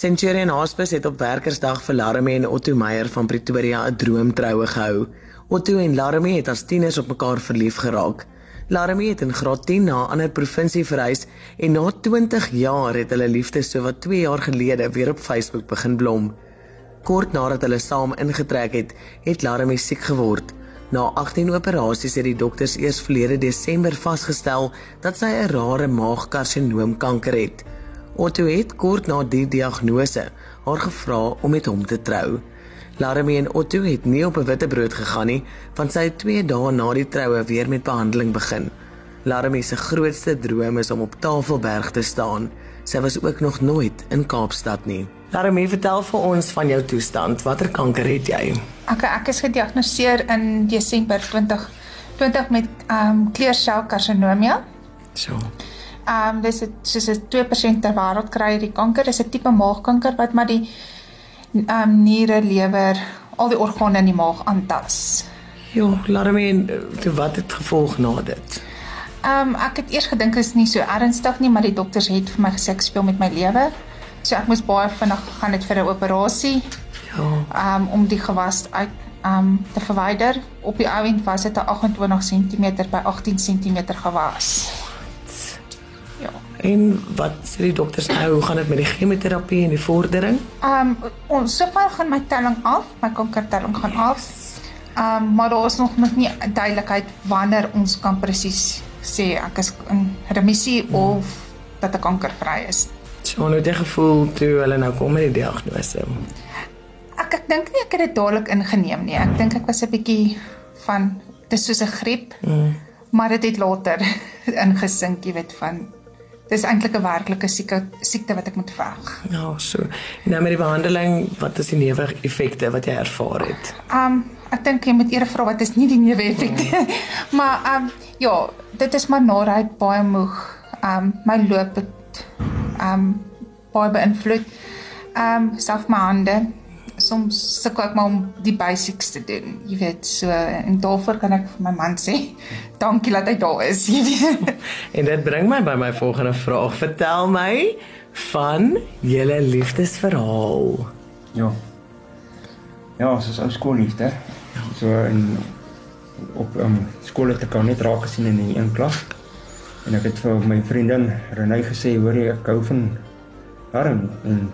Centurion Hospice het op Werkersdag vir Laramie en Otto Meyer van Pretoria 'n droomtroue gehou. Otto en Laramie het as tieners op mekaar verlief geraak. Laramie het in graad 10 na 'n ander provinsie verhuis en na 20 jaar het hulle liefde sowat 2 jaar gelede weer op Facebook begin blom. Kort nadat hulle saam ingetrek het, het Laramie siek geword. Na 18 operasies het die dokters eers verlede Desember vasgestel dat sy 'n rare maagkarsinoomkanker het. Otto het kort na die diagnose haar gevra om met hom te trou. Laramie en Otto het nie op 'n witbrood gegaan nie, want sy het 2 dae na die troue weer met behandeling begin. Laramie se grootste droom is om op Tafelberg te staan. Sy was ook nog nooit in Kaapstad nie. Laramie, vertel vir ons van jou toestand. Watter kanker het jy? Ek ek is gediagnoseer in Desember 2020 met ehm um, kleurselkarsinoomia. So. Ehm um, dis 'n soos 'n 2% ter wêreld kry hierdie kanker. Dis 'n tipe maagkanker wat maar die ehm um, niere, lewer, al die organe in die maag aantas. Jo, Laramie, toe wat het gevolg na dit? Ehm um, ek het eers gedink dit is nie so ernstig nie, maar die dokters het vir my gesê ek speel met my lewe. So ek moes baie vinnig gegaan het vir 'n operasie. Ja. Ehm um, om die gewas uit ehm um, te verwyder. Op die ou end was dit 'n 28 cm by 18 cm gewas. Ja. En wat sê die dokters nou? Hoe gaan dit met die chemoterapie en die vordering? Ehm um, ons sover gaan my telling af, my kankertelling gaan af. Ehm um, maar daar is nog nog nie duidelikheid wanneer ons kan presies sê ek is in remissie hmm. of dat ek kankervry is. So nou dit gevoel toe hulle nou kom met die diagnose. Ek ek dink nie ek het dit dadelik ingeneem nie. Ek dink ek was 'n bietjie van dis soos 'n griep. Mm. Maar dit het later ingesink, jy weet van dis eintlik 'n werklike sieke siekte wat ek moet veg. Ja, so. En nou met die behandeling, wat is die neeweffekte wat jy ervaar het? Um ek dink jy moet eers vra wat is nie die neeweffekte. Mm. maar um ja, dit is maar naderheid baie moeg. Um my loop het um baie beïnvloed. Um self my hande soms sukkel ek maar om die basics te doen. Jy weet, so en daarvoor kan ek vir my man sê, dankie dat hy daar is, jy weet. en dit bring my by my volgende vraag. Vertel my van julle liefdesverhaal. Ja. Ja, soos ou skoolliefde. So in op um, skool het ek al net raak gesien in die een klas. En ek het vir my vriendin Renay gesê, hoor jy, ek hou van Harm en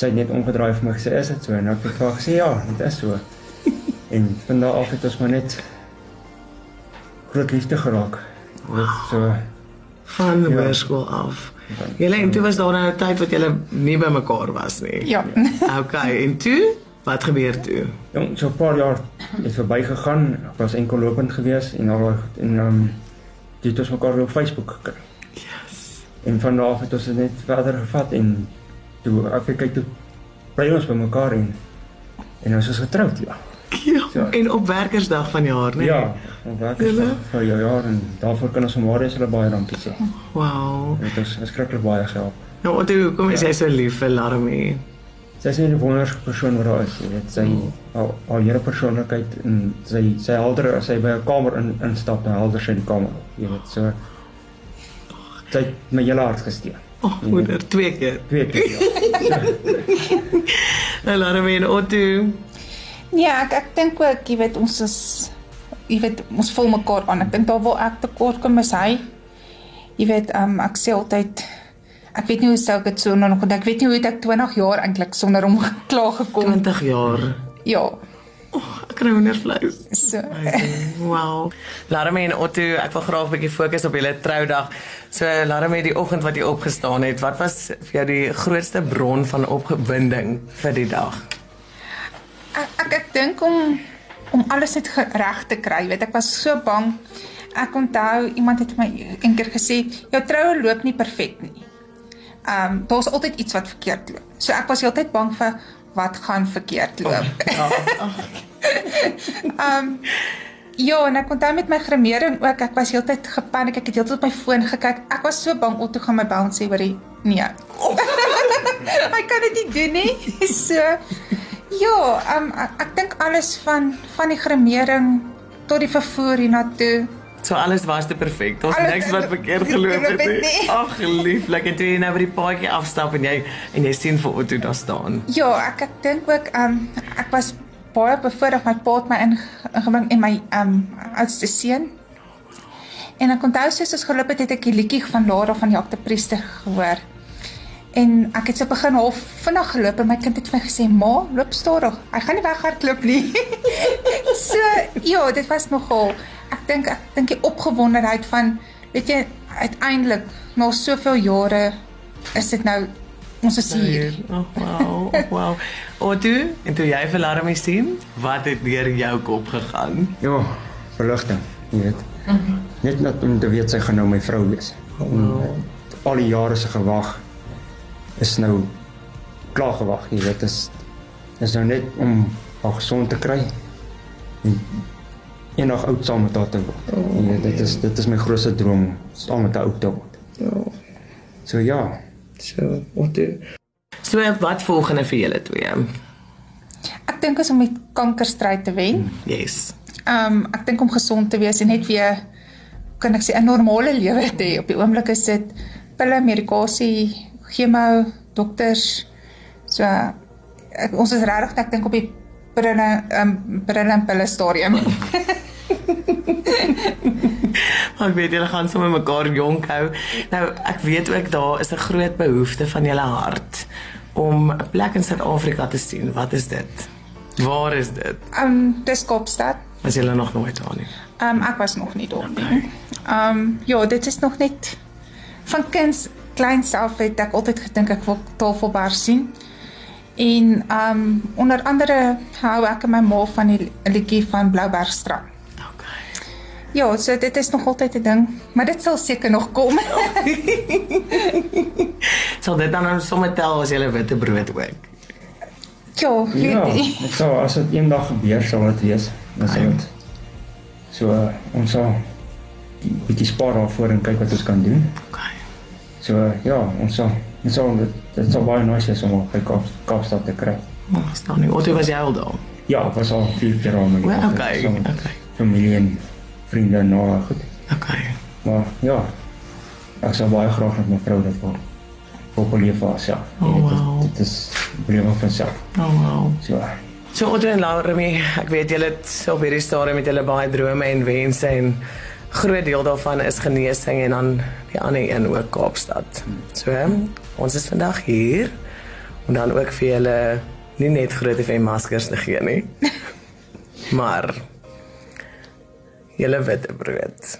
sy het net omgedraai vir my gesê, is dit so? En ek het vir haar gesê, ja, dit is so. en van daar af het ons maar net groot liefde geraak. Dit so van ja. hoërskool af. Julle en toe was daar nou 'n tyd wat julle nie by mekaar was nie. Ja. okay, en toe wat gebeur toe? Ja, so 'n paar jaar het verbygegaan. Ek was enkel lopend geweest en al en ehm um, dit het ons mekaar op Facebook gekry. Yes. En van daar af het ons dit net verder gevat en toe kyk toe bly ons by mekaar en en ons is getroud, ja. Ja, so. en op werkersdag van jaar, né? Nee? Ja, op werkersdag van jou jaar en daarvoor kan ons Marius hulle baie dankie sê. Wow. Dit is skrikkelik baie help. Nou, wat hoe kom jy ja. so lief vir Laramie? Sy is 'n wonderlike persoon wat daar is, jy weet, sy haar haar hele persoonlikheid en sy sy helder as sy by 'n kamer in instap, dan helder sy die kamer, jy weet, so sy het my hele hart gesteel. Oh, moeder, twee keer. Twee keer. Ja. Hom in Otto. Ja, ek ek dink ook, jy weet, ons is jy weet, ons voel mekaar aan. Ek dink daar waar ek tekort kom is hy. Jy weet, um, ek sê altyd ek weet nie hoe sou ek dit so nog ek weet nie hoe het ek 20 jaar eintlik sonder hom klaar gekom. 20 jaar. Ja. Ek kry hoendervleis. So. Wow. Larme en Otto, ek wil graag 'n bietjie fokus op julle troudag. So Larme, die oggend wat jy opgestaan het, wat was vir jou die grootste bron van opgewinding vir die dag? Ek ek, ek dink om om alles net reg te kry, weet ek was so bang. Ek onthou iemand het my eendag gesê, jou troue loop nie perfek nie. Ehm um, daar's altyd iets wat verkeerd loop. So ek was heeltyd bang vir wat gaan verkeerd loop. Oh, ja. um, ja, en ek onthou met my gremering ook, ek was heeltyd gepaniek, ek het heeltyd op my foon gekyk. Ek was so bang om toe gaan my bel en sê hoor hy nee. Oh. ek kan dit nie doen nie. So ja, ehm um, ek, ek dink alles van van die gremering tot die vervoer hiernatoe So alles was te perfek. Daar's Alles- niks wat verkeerd geloop het nie. Ag, lieflik. En toe jy nou by die paadjie afstap en jy en jy sien vir Otto daar staan. Ja, ek ek dink ook um ek was baie bevoorreg my pa het my in- ingebring en my um oudste seun. En ek onthou soos ons geloop het, het ek die liedjie van Lara van Jacques de Priester gehoor. En ek het so begin half vinnig geloop en my kind het vir my gesê, "Ma, loop stadig. Hy gaan nie weghardloop nie." so, ja, dit was nogal ek dink ek dink die opgewondenheid van weet jy uiteindelik na soveel jare is dit nou ons is hier. Oh, wow. Oh, wow. Otto, en toe jy vir Laramie sien, wat het deur jou kop gegaan? Ja, verligting, jy weet. Net net om te weet sy gaan nou my vrou wees. En, eh, al die jare se gewag is nou klaar gewag, jy weet. Dit is is nou net om haar gesond te kry. En eendag oud saam met haar te word. Jy weet, dit is dit is my grootste droom, saam met haar oud te word. Ja. So ja, So, Otto. So wat volgende vir julle twee? Ek dink is om met kankerstryd te wen. Yes. Ehm um, ek dink om gesond te wees en net weer kan ek sê 'n normale lewe te hê. Op die oomblik is dit pille, medikasie, chemo, dokters. So ek, ons is regtig ek dink op die brille ehm um, brille en pille stadium. Ek weet julle gaan sommer mekaar jonk hou. Nou, ek weet ook daar is 'n groot behoefte van julle hart om 'n plek in Suid-Afrika te sien. Wat is dit? Waar is dit? Ehm um, dis Kaapstad. Was julle nog nooit daar nie? Ehm um, ek was nog nie daar nie. Ehm um, ja, dit is nog net van kinds kleins af het ek altyd gedink ek wil Tafelberg sien. En ehm um, onder andere hou ek en my ma van die liedjie van Bloubergstrand. Ja, so dit is nog altyd 'n ding, maar dit sal seker nog kom. Sal dit dan nou sommer tel as julle witte brood ook? ja, weet ja, jy. dit sal as dit eendag gebeur sal dit wees. Dan sal dit so uh, ons sal 'n bietjie spaar daarvoor en kyk wat ons kan doen. Okay. So ja, ons sal dit sal dit, dit sal baie nice wees om by Kaap, Kaapstad te kry. Maar staan nie. Otto was jy al daar? Ja, was al vier keer al met Well, okay. met Okay. familie en vriende en nou goed. Okay. Maar ja, ek sal baie graag met my vrou dit wil wil beleef vir haarself. Oh, wow. Dit, dit is beleef van self. Oh wow. So uh, So Otto en Laramie, ek weet julle het op hierdie stadium met julle baie drome en wense en groot deel daarvan is genesing en dan die ander een ook Kaapstad. So ons is vandag hier om dan ook vir julle nie net groot FM maskers te gee nie. maar julle witte brood.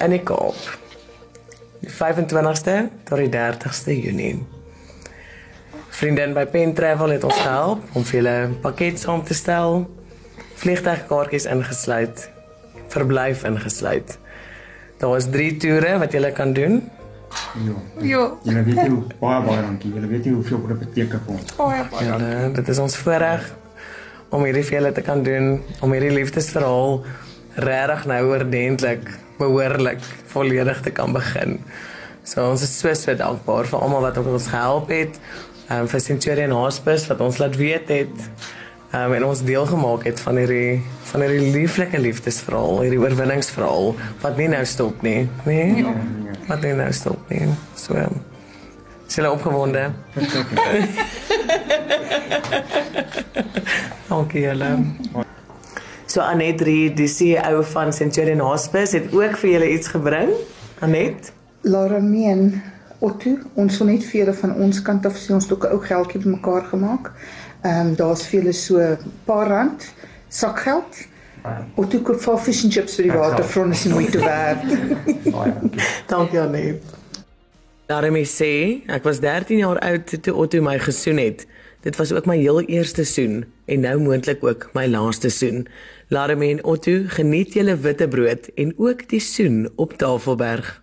In die Kaap. Die 25ste tot die 30ste Junie. Vriendin by Pen Travel het ons gehelp om vir julle 'n pakket saam te stel. Vliegtuigkaartjies ingesluit, verblyf ingesluit. Daar is 3 toere wat julle kan doen. ja. Ja, Julle weet hoe baie baie dankie. Julle weet nie hoeveel dit beteken vir ons. baie baie. Julle, dit is ons voorreg om hierdie vir julle te kan doen, om hierdie liefdesverhaal regtig nou oordentlik, behoorlik, volledig te kan begin. So ons is so so dankbaar vir almal wat ons gehelp het. Ehm um, vir Centurion Hospice wat ons laat weet het ehm um, en ons deel gemaak het van hierdie van hierdie lieflike liefdesverhaal, hierdie oorwinningsverhaal wat nie nou stop nie, nee. Ja. Wat nie nou stop nie. So um, is julle opgewonde? Dankie julle. So Anet Reed, die CEO van Centurion Hospice het ook vir julle iets gebring. Anet? Lara meen Otto, ons wil net vir julle van ons kant af sê ons het ook 'n ou geldjie bymekaar gemaak. Ehm um, daar's vir julle so 'n paar rand sakgeld. Otto koop vir fish and chips vir die waterfront is moeite werd. Baie dankie. Dankie Anet. Daarmee sê, ek was 13 jaar oud toe Otto my gesoen het. Dit was ook my heel eerste soen en nou moontlik ook my laaste soen. Larame en Otto, geniet julle witbrood en ook die soen op Tafelberg.